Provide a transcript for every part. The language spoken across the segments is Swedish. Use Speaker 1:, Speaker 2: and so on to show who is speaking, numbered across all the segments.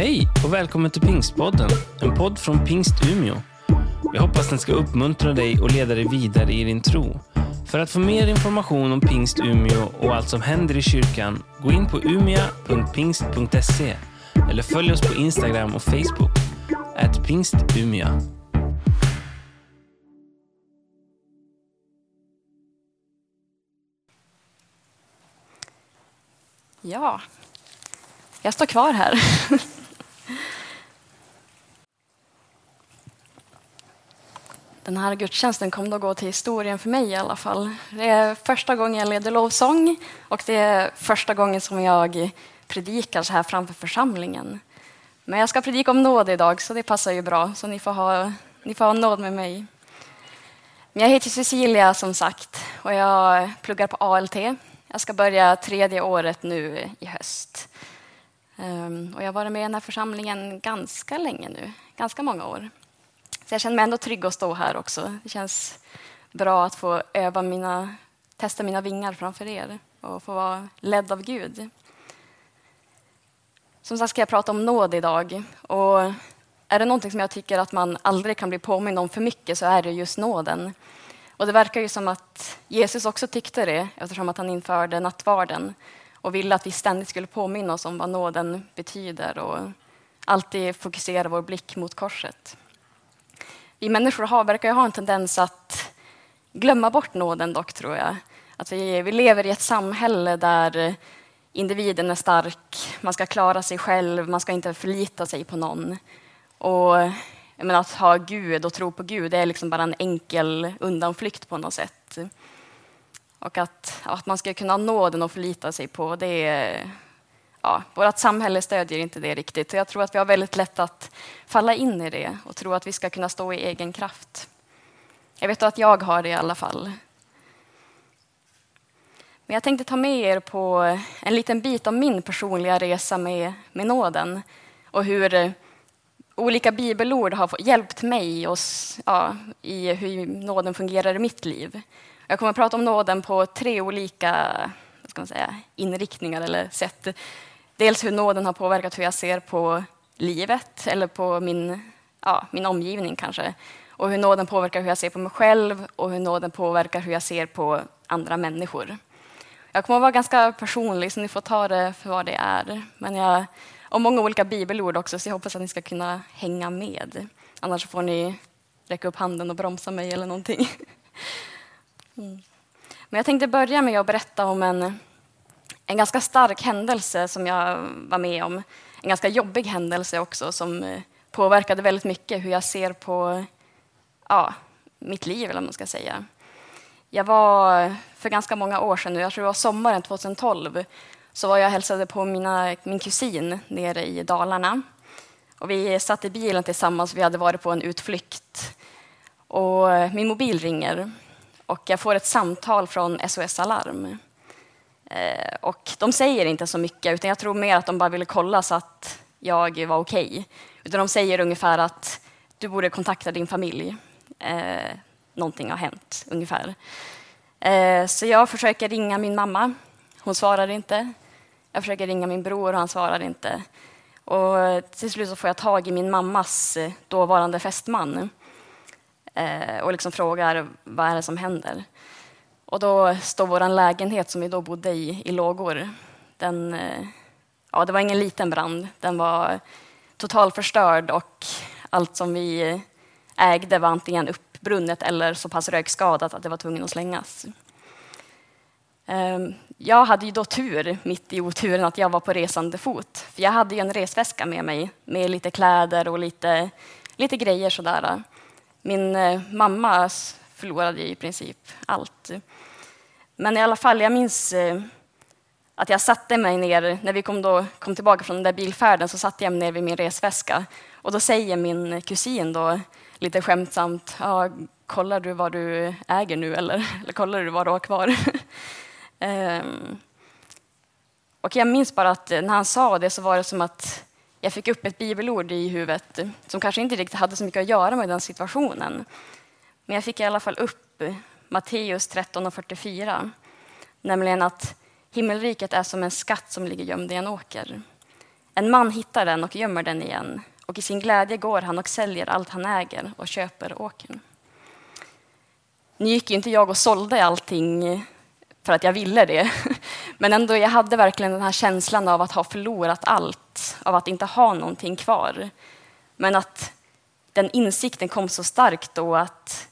Speaker 1: Hej och välkommen till Pingstpodden, en podd från Pingst Umeå. Jag hoppas den ska uppmuntra dig och leda dig vidare i din tro. För att få mer information om Pingst Umeå och allt som händer i kyrkan, gå in på umia.pingst.se eller följ oss på Instagram och Facebook, at pingstumia.
Speaker 2: Ja, jag står kvar här. Den här gudstjänsten kommer att gå till historien för mig i alla fall. Det är första gången jag leder lovsång och det är första gången som jag predikar så här framför församlingen. Men jag ska predika om nåd idag, så det passar ju bra. Så ni får ha, ni får ha nåd med mig. Men jag heter Cecilia som sagt och jag pluggar på ALT. Jag ska börja tredje året nu i höst. Ehm, och jag har varit med i den här församlingen ganska länge nu, ganska många år. Så jag känner mig ändå trygg att stå här också. Det känns bra att få öva mina, testa mina vingar framför er och få vara ledd av Gud. Som sagt ska jag prata om nåd idag. Och är det någonting som jag tycker att man aldrig kan bli påmind om för mycket så är det just nåden. Och det verkar ju som att Jesus också tyckte det eftersom att han införde nattvarden och ville att vi ständigt skulle påminna oss om vad nåden betyder och alltid fokusera vår blick mot korset. Vi människor har, verkar ju ha en tendens att glömma bort nåden dock, tror jag. Att vi, vi lever i ett samhälle där individen är stark, man ska klara sig själv, man ska inte förlita sig på någon. Och menar, att ha Gud och tro på Gud det är liksom bara en enkel undanflykt på något sätt. Och att, att man ska kunna ha nåden att förlita sig på, det är... Ja, vårt samhälle stödjer inte det riktigt. Jag tror att vi har väldigt lätt att falla in i det och tro att vi ska kunna stå i egen kraft. Jag vet att jag har det i alla fall. Men jag tänkte ta med er på en liten bit av min personliga resa med, med nåden och hur olika bibelord har hjälpt mig och, ja, i hur nåden fungerar i mitt liv. Jag kommer att prata om nåden på tre olika ska man säga, inriktningar eller sätt. Dels hur nåden har påverkat hur jag ser på livet eller på min, ja, min omgivning kanske. Och hur nåden påverkar hur jag ser på mig själv och hur nåden påverkar hur jag ser på andra människor. Jag kommer att vara ganska personlig, så ni får ta det för vad det är. Men jag har många olika bibelord också, så jag hoppas att ni ska kunna hänga med. Annars får ni räcka upp handen och bromsa mig eller någonting. Mm. Men jag tänkte börja med att berätta om en, en ganska stark händelse som jag var med om. En ganska jobbig händelse också som eh, påverkade väldigt mycket hur jag ser på ja, mitt liv, eller man ska säga. Jag var för ganska många år sedan, jag tror det var sommaren 2012, så var jag och hälsade på mina, min kusin nere i Dalarna. Och vi satt i bilen tillsammans, vi hade varit på en utflykt. Och min mobil ringer och jag får ett samtal från SOS Alarm. Eh, och de säger inte så mycket, utan jag tror mer att de bara ville kolla så att jag var okej. Okay. Utan de säger ungefär att du borde kontakta din familj. Eh, någonting har hänt, ungefär. Eh, så jag försöker ringa min mamma. Hon svarar inte. Jag försöker ringa min bror och han svarar inte. Och till slut så får jag tag i min mammas eh, dåvarande fästman eh, och liksom frågar vad är det som händer. Och då står vår lägenhet som vi då bodde i i lågor. Den, eh, ja, det var ingen liten brand. Den var totalförstörd och allt som vi ägde var antingen uppbrunnet eller så pass rökskadat att det var tvungen att slängas. Ehm, jag hade ju då tur, mitt i oturen, att jag var på resande fot. För jag hade ju en resväska med mig med lite kläder och lite, lite grejer sådär. Min eh, mammas förlorade förlorade i princip allt. Men i alla fall, jag minns eh, att jag satte mig ner, när vi kom, då, kom tillbaka från den där bilfärden, så satte jag mig ner vid min resväska. Och då säger min kusin då, lite skämtsamt, ja, kollar du vad du äger nu eller, eller kollar du vad du har kvar? um, och jag minns bara att när han sa det så var det som att jag fick upp ett bibelord i huvudet som kanske inte riktigt hade så mycket att göra med den situationen. Men jag fick i alla fall upp Matteus 13 och nämligen att himmelriket är som en skatt som ligger gömd i en åker. En man hittar den och gömmer den igen och i sin glädje går han och säljer allt han äger och köper åkern. Nu gick ju inte jag och sålde allting för att jag ville det. Men ändå, jag hade verkligen den här känslan av att ha förlorat allt, av att inte ha någonting kvar. Men att den insikten kom så starkt då att,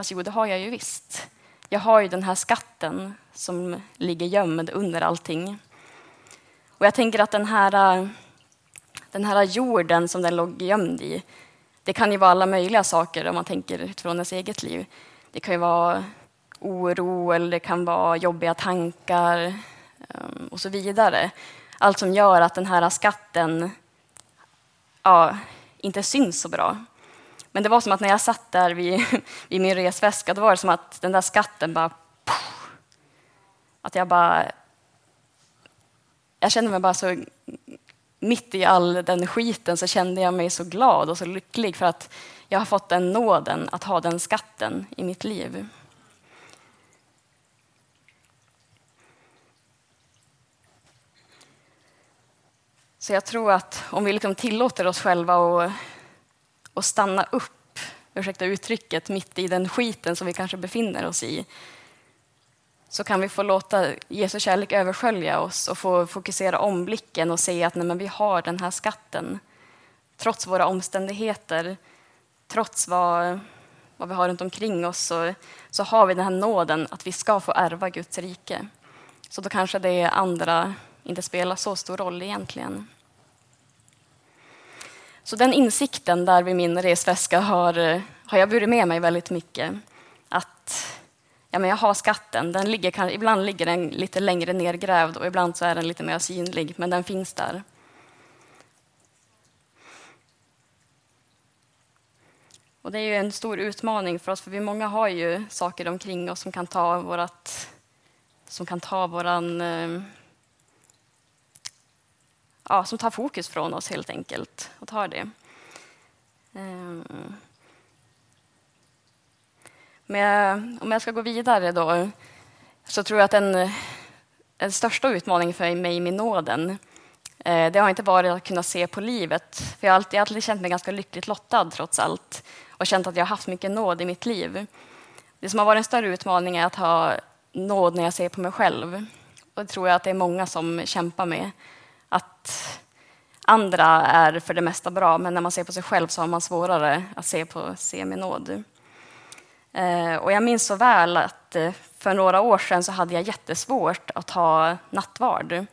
Speaker 2: fast jo, det har jag ju visst. Jag har ju den här skatten som ligger gömd under allting. Och jag tänker att den här, äh, den här jorden som den låg gömd i, det kan ju vara alla möjliga saker om man tänker utifrån ens eget liv. Det kan ju vara oro eller det kan vara jobbiga tankar ähm, och så vidare. Allt som gör att den här skatten ja, inte syns så bra. Men det var som att när jag satt där vid, vid min resväska, då var det som att den där skatten bara... Att jag bara... Jag kände mig bara så... Mitt i all den skiten så kände jag mig så glad och så lycklig för att jag har fått den nåden att ha den skatten i mitt liv. Så jag tror att om vi liksom tillåter oss själva att, och stanna upp, ursäkta uttrycket, mitt i den skiten som vi kanske befinner oss i, så kan vi få låta Jesu kärlek överskölja oss och få fokusera om blicken och se att nej, men vi har den här skatten. Trots våra omständigheter, trots vad, vad vi har runt omkring oss, så, så har vi den här nåden att vi ska få ärva Guds rike. Så då kanske det andra inte spelar så stor roll egentligen. Så den insikten där vid min resväska har, eh, har jag burit med mig väldigt mycket. Att ja, men jag har skatten, den ligger, ibland ligger den lite längre nergrävd och ibland så är den lite mer synlig, men den finns där. Och det är ju en stor utmaning för oss, för vi många har ju saker omkring oss som kan ta vårat, som kan ta våran eh, ja, som tar fokus från oss helt enkelt och tar det. Ehm, Men om jag ska gå vidare då så tror jag att den, den största utmaningen för mig med nåden eh, det har inte varit att kunna se på livet. För jag har alltid, alltid känt mig ganska lyckligt lottad trots allt och känt att jag har haft mycket nåd i mitt liv. Det som har varit en större utmaning är att ha nåd när jag ser på mig själv. Och det tror jag att det är många som kämpar med att andra är för det mesta bra, men när man ser på sig själv så har man svårare att se på se med nåd. Eh, och jag minns så väl att eh, för några år sedan så hade jag jättesvårt att ta nattvard.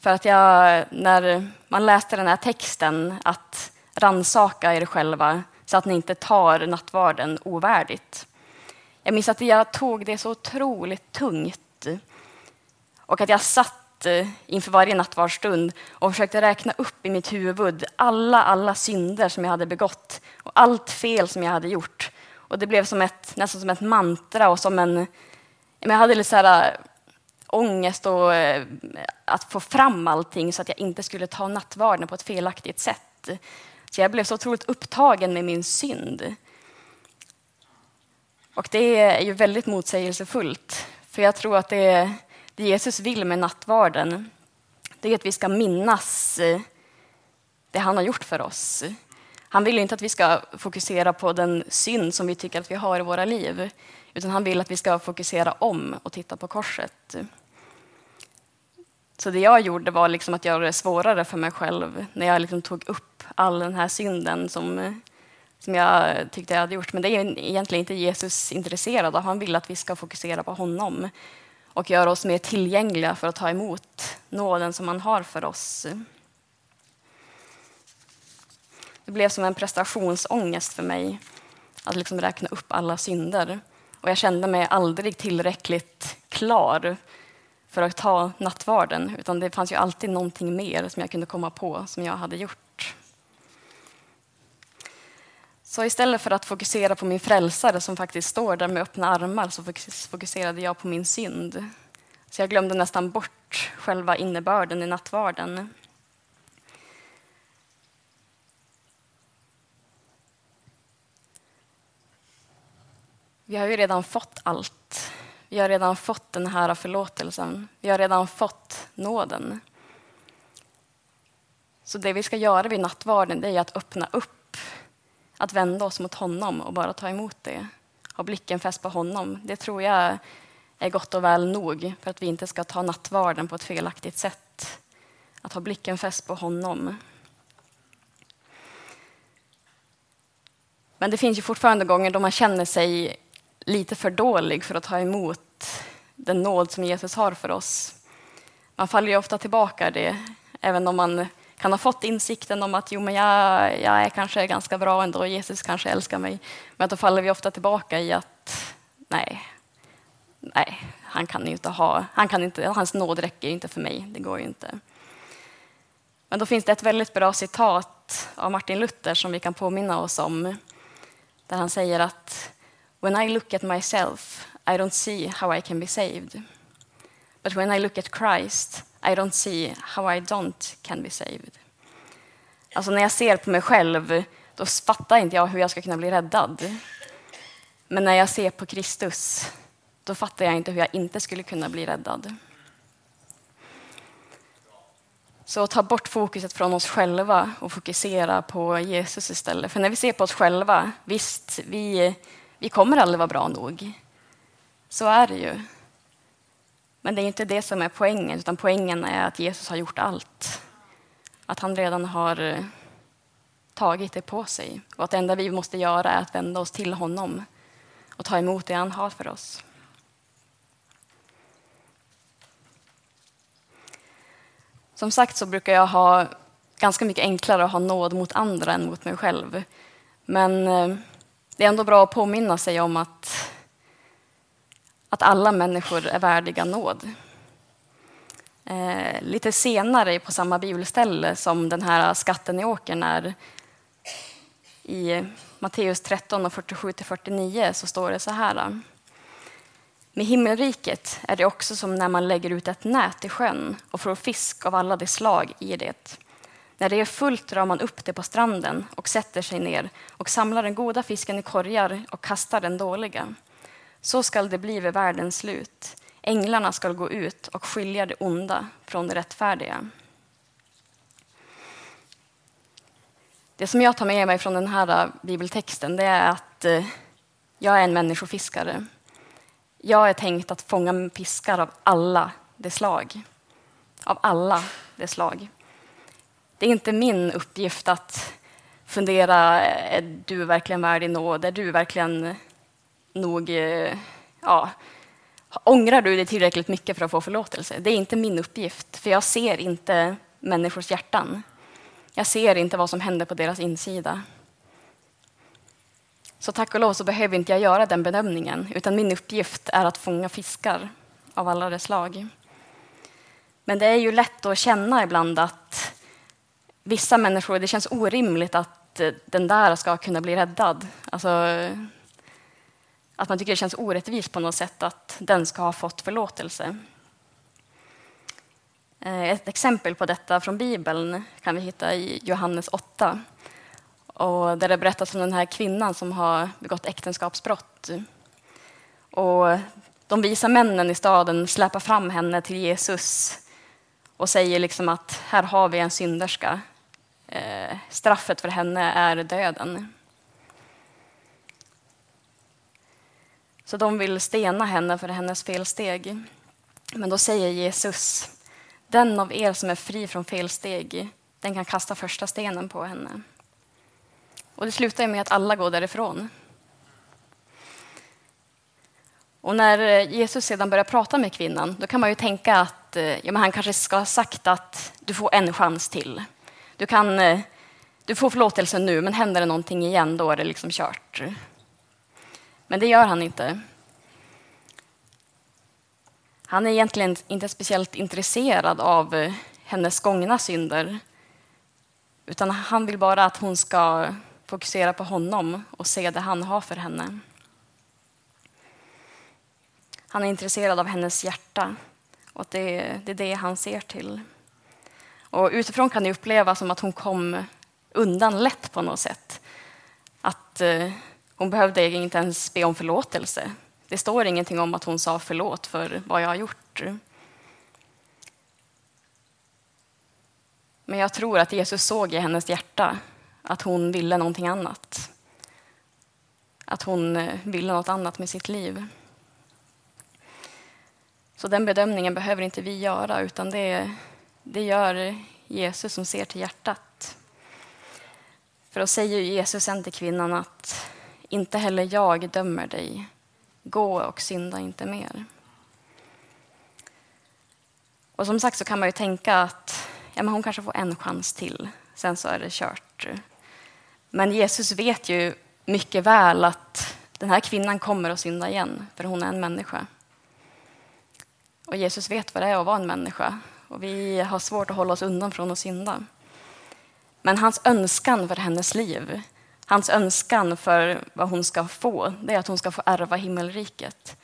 Speaker 2: För att jag, när man läste den här texten, att ransaka er själva så att ni inte tar nattvarden ovärdigt. Jag minns att jag tog det så otroligt tungt och att jag satt Eh, inför varje nattvardsstund och försökte räkna upp i mitt huvud alla, alla synder som jag hade begått och allt fel som jag hade gjort. Och det blev som ett, nästan som ett mantra och som en... Jag hade lite så här, eh, ångest och eh, att få fram allting så att jag inte skulle ta nattvarden på ett felaktigt sätt. Så jag blev så otroligt upptagen med min synd. Och det är ju väldigt motsägelsefullt, för jag tror att det är det Jesus vill med nattvarden, det är att vi ska minnas eh, det han har gjort för oss. Han vill inte att vi ska fokusera på den synd som vi tycker att vi har i våra liv, utan han vill att vi ska fokusera om och titta på korset. Så det jag gjorde var liksom att göra det svårare för mig själv när jag liksom tog upp all den här synden som, som jag tyckte jag hade gjort. Men det är egentligen inte Jesus intresserad av. Han vill att vi ska fokusera på honom och göra oss mer tillgängliga för att ta emot nåden som han har för oss. Det blev som en prestationsångest för mig att liksom räkna upp alla synder. Och jag kände mig aldrig tillräckligt klar för att ta nattvarden, utan det fanns ju alltid någonting mer som jag kunde komma på som jag hade gjort. Så istället för att fokusera på min frälsare som faktiskt står där med öppna armar så fokuserade jag på min synd. Så jag glömde nästan bort själva innebörden i nattvarden. Vi har ju redan fått allt. Vi har redan fått den här förlåtelsen. Vi har redan fått nåden. Så det vi ska göra vid nattvarden det är att öppna upp, att vända oss mot honom och bara ta emot det. Ha blicken fäst på honom. Det tror jag är gott och väl nog för att vi inte ska ta nattvarden på ett felaktigt sätt. Att ha blicken fäst på honom. Men det finns ju fortfarande gånger då man känner sig lite för dålig för att ta emot den nåd som Jesus har för oss. Man faller ju ofta tillbaka i det, även om man kan ha fått insikten om att jo, men jag, jag är kanske ganska bra ändå, Jesus kanske älskar mig. Men då faller vi ofta tillbaka i att nej, nej, han kan inte ha, han kan inte, hans nåd räcker inte för mig, det går ju inte. Men då finns det ett väldigt bra citat av Martin Luther som vi kan påminna oss om, där han säger att When I look at myself, I don't see how I can be saved. But when I look at Christ, I don't see how I don't can be saved. Alltså när jag ser på mig själv, då fattar inte jag hur jag ska kunna bli räddad. Men när jag ser på Kristus, då fattar jag inte hur jag inte skulle kunna bli räddad. Så ta bort fokuset från oss själva och fokusera på Jesus istället. För när vi ser på oss själva, visst, vi, vi kommer aldrig vara bra nog. Så är det ju. Men det är inte det som är poängen, utan poängen är att Jesus har gjort allt. Att han redan har eh, tagit det på sig och att det enda vi måste göra är att vända oss till honom och ta emot det han har för oss. Som sagt så brukar jag ha ganska mycket enklare att ha nåd mot andra än mot mig själv. Men eh, det är ändå bra att påminna sig om att, att alla människor är värdiga nåd. Eh, lite senare på samma bibelställe som den här skatten i åkern är i Matteus 13 och 47-49 så står det så här. Med himmelriket är det också som när man lägger ut ett nät i sjön och får fisk av alla de slag i det. När det är fullt drar man upp det på stranden och sätter sig ner och samlar den goda fisken i korgar och kastar den dåliga. Så skall det bli vid världens slut. Änglarna skall gå ut och skilja det onda från det rättfärdiga. Det som jag tar med mig från den här bibeltexten det är att eh, jag är en människofiskare. Jag är tänkt att fånga fiskar av alla de slag. Av alla de slag. Det är inte min uppgift att fundera, eh, är du verkligen värd i nåd? Är du verkligen nog... Eh, ja, ångrar du dig tillräckligt mycket för att få förlåtelse? Det är inte min uppgift, för jag ser inte människors hjärtan. Jag ser inte vad som händer på deras insida. Så tack och lov så behöver inte jag göra den bedömningen, utan min uppgift är att fånga fiskar av alla dess slag. Men det är ju lätt att känna ibland att vissa människor, det känns orimligt att eh, den där ska kunna bli räddad. Alltså, att man tycker det känns orättvist på något sätt att den ska ha fått förlåtelse. Eh, ett exempel på detta från Bibeln kan vi hitta i Johannes 8. Och där det berättas om den här kvinnan som har begått äktenskapsbrott. Och de visa männen i staden släpar fram henne till Jesus och säger liksom att här har vi en synderska. Eh, straffet för henne är döden. Så de vill stena henne för hennes felsteg. Men då säger Jesus, den av er som är fri från felsteg, den kan kasta första stenen på henne. Och det slutar med att alla går därifrån. Och när Jesus sedan börjar prata med kvinnan, då kan man ju tänka att eh, ja, men han kanske ska ha sagt att du får en chans till. Du, kan, eh, du får förlåtelse nu, men händer det någonting igen, då är det liksom kört. Men det gör han inte. Han är egentligen inte speciellt intresserad av eh, hennes gångna synder, utan han vill bara att hon ska fokusera på honom och se det han har för henne. Han är intresserad av hennes hjärta och det, det är det han ser till. Och utifrån kan det upplevas som att hon kom undan lätt på något sätt. Att eh, hon behövde inte ens be om förlåtelse. Det står ingenting om att hon sa förlåt för vad jag har gjort. Men jag tror att Jesus såg i hennes hjärta att hon ville någonting annat. Att hon eh, ville något annat med sitt liv. Så den bedömningen behöver inte vi göra, utan det, det gör Jesus som ser till hjärtat. För då säger Jesus sen till kvinnan att inte heller jag dömer dig. Gå och synda inte mer. Och som sagt så kan man ju tänka att ja, men hon kanske får en chans till, sen så är det kört. Men Jesus vet ju mycket väl att den här kvinnan kommer att synda igen, för hon är en människa. Och Jesus vet vad det är att vara en människa och vi har svårt att hålla oss undan från att synda. Men hans önskan för hennes liv, hans önskan för vad hon ska få, det är att hon ska få ärva himmelriket.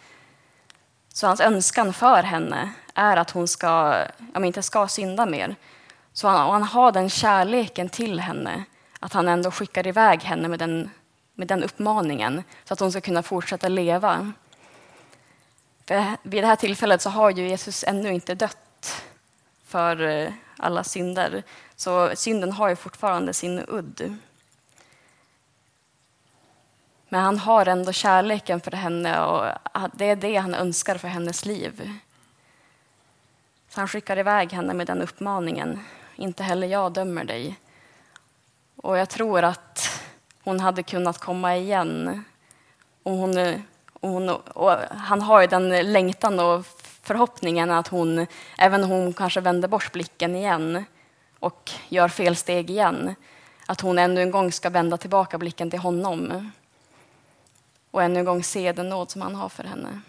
Speaker 2: Så hans önskan för henne är att hon ska, om inte ska synda mer. Så han, han har den kärleken till henne, att han ändå skickar iväg henne med den, med den uppmaningen, så att hon ska kunna fortsätta leva. För vid det här tillfället så har ju Jesus ännu inte dött för eh, alla synder. Så synden har ju fortfarande sin udd. Men han har ändå kärleken för henne och det är det han önskar för hennes liv. Så han skickar iväg henne med den uppmaningen. Inte heller jag dömer dig. Och jag tror att hon hade kunnat komma igen. Och hon, och hon, och han har ju den längtan och förhoppningen att hon, även om hon kanske vänder bort blicken igen och gör fel steg igen, att hon ännu en gång ska vända tillbaka blicken till honom och ännu en gång se den nåd som han har för henne.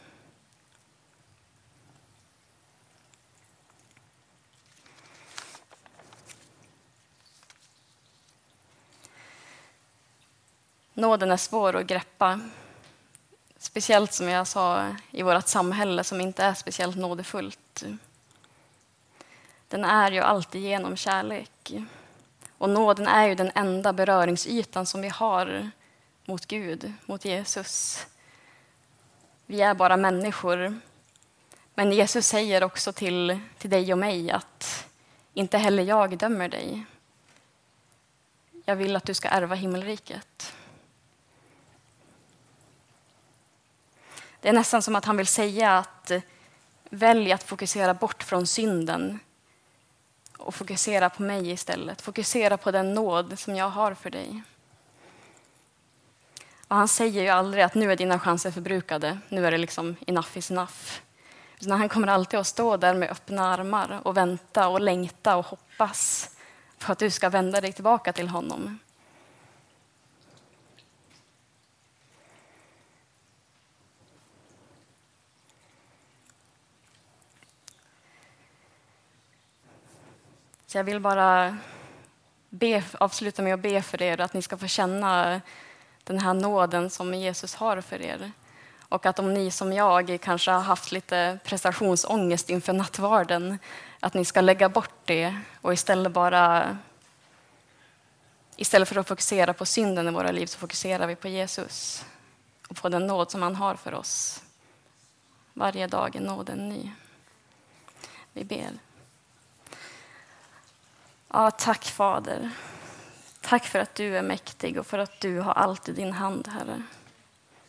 Speaker 2: Nåden är svår att greppa. Speciellt som jag sa i vårt samhälle som inte är speciellt nådefullt. Den är ju alltid genom kärlek. Och nåden är ju den enda beröringsytan som vi har mot Gud, mot Jesus. Vi är bara människor. Men Jesus säger också till, till dig och mig att inte heller jag dömer dig. Jag vill att du ska ärva himmelriket. Det är nästan som att han vill säga att välj att fokusera bort från synden och fokusera på mig istället. Fokusera på den nåd som jag har för dig. Och han säger ju aldrig att nu är dina chanser förbrukade, nu är det liksom enough is enough. Utan han kommer alltid att stå där med öppna armar och vänta och längta och hoppas på att du ska vända dig tillbaka till honom. Så jag vill bara be, avsluta med att be för er att ni ska få känna den här nåden som Jesus har för er. Och att om ni som jag kanske har haft lite prestationsångest inför nattvarden, att ni ska lägga bort det och istället bara Istället för att fokusera på synden i våra liv så fokuserar vi på Jesus och på den nåd som han har för oss. Varje dag är nåden ny. Vi ber. Ja, tack Fader. Tack för att du är mäktig och för att du har allt i din hand, Herre.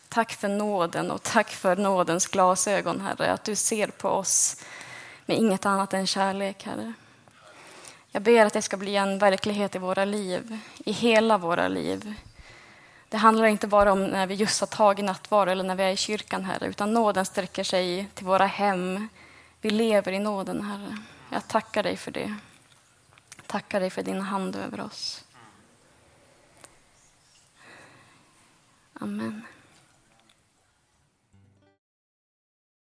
Speaker 2: Tack för nåden och tack för nådens glasögon, Herre, att du ser på oss med inget annat än kärlek, Herre. Jag ber att det ska bli en verklighet i våra liv, i hela våra liv. Det handlar inte bara om när vi just har tagit nattvard eller när vi är i kyrkan, Herre, utan nåden sträcker sig till våra hem. Vi lever i nåden, Herre. Jag tackar dig för det. Tackar dig för din hand över oss. Amen.